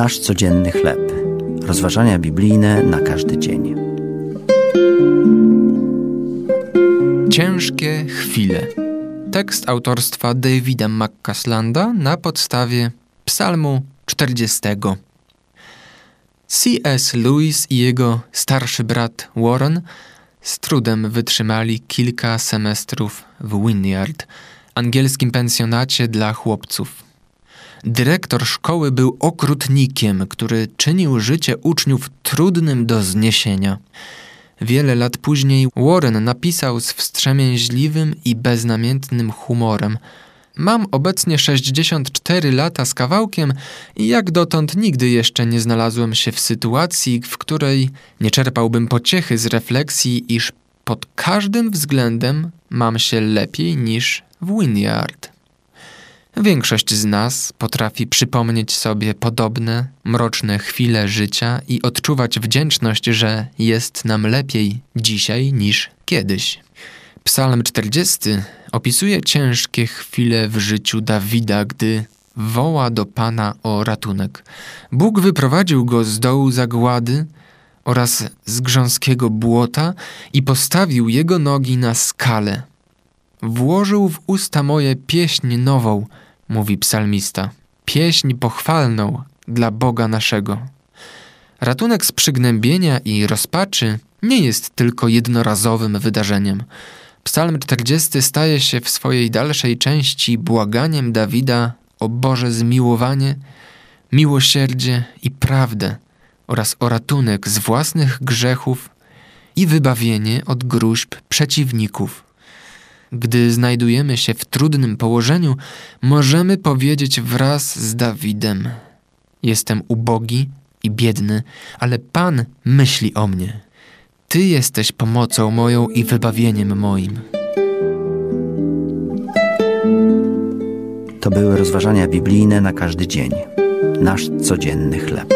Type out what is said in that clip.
Nasz codzienny chleb. Rozważania biblijne na każdy dzień. Ciężkie chwile. Tekst autorstwa Davida McCaslanda na podstawie Psalmu 40. C.S. Lewis i jego starszy brat Warren z trudem wytrzymali kilka semestrów w Wynyard, angielskim pensjonacie dla chłopców. Dyrektor szkoły był okrutnikiem, który czynił życie uczniów trudnym do zniesienia. Wiele lat później Warren napisał z wstrzemięźliwym i beznamiętnym humorem – Mam obecnie 64 lata z kawałkiem i jak dotąd nigdy jeszcze nie znalazłem się w sytuacji, w której nie czerpałbym pociechy z refleksji, iż pod każdym względem mam się lepiej niż w Wynyard. Większość z nas potrafi przypomnieć sobie podobne, mroczne chwile życia i odczuwać wdzięczność, że jest nam lepiej dzisiaj niż kiedyś. Psalm 40 opisuje ciężkie chwile w życiu Dawida, gdy woła do Pana o ratunek. Bóg wyprowadził go z dołu zagłady oraz z grząskiego błota i postawił jego nogi na skale. Włożył w usta moje pieśń nową, mówi psalmista, pieśń pochwalną dla Boga naszego. Ratunek z przygnębienia i rozpaczy nie jest tylko jednorazowym wydarzeniem. Psalm 40 staje się w swojej dalszej części błaganiem Dawida o Boże zmiłowanie, miłosierdzie i prawdę oraz o ratunek z własnych grzechów i wybawienie od gruźb przeciwników. Gdy znajdujemy się w trudnym położeniu, możemy powiedzieć wraz z Dawidem: Jestem ubogi i biedny, ale Pan myśli o mnie. Ty jesteś pomocą moją i wybawieniem moim. To były rozważania biblijne na każdy dzień. Nasz codzienny chleb.